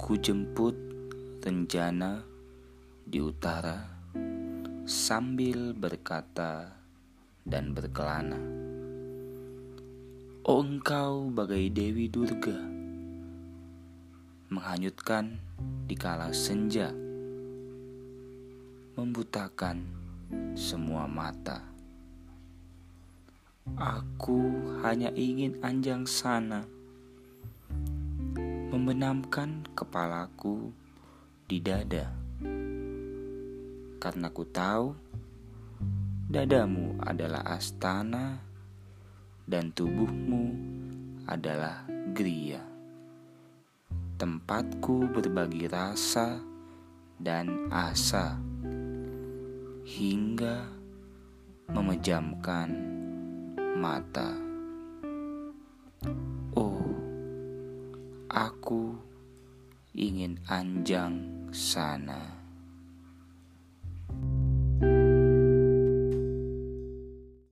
Ku jemput rencana di utara sambil berkata dan berkelana. Oh engkau bagai Dewi Durga Menghanyutkan di kala senja Membutakan semua mata Aku hanya ingin anjang sana Membenamkan kepalaku di dada Karena ku tahu Dadamu adalah astana dan tubuhmu adalah gria. Tempatku berbagi rasa dan asa hingga memejamkan mata. Aku ingin anjang sana.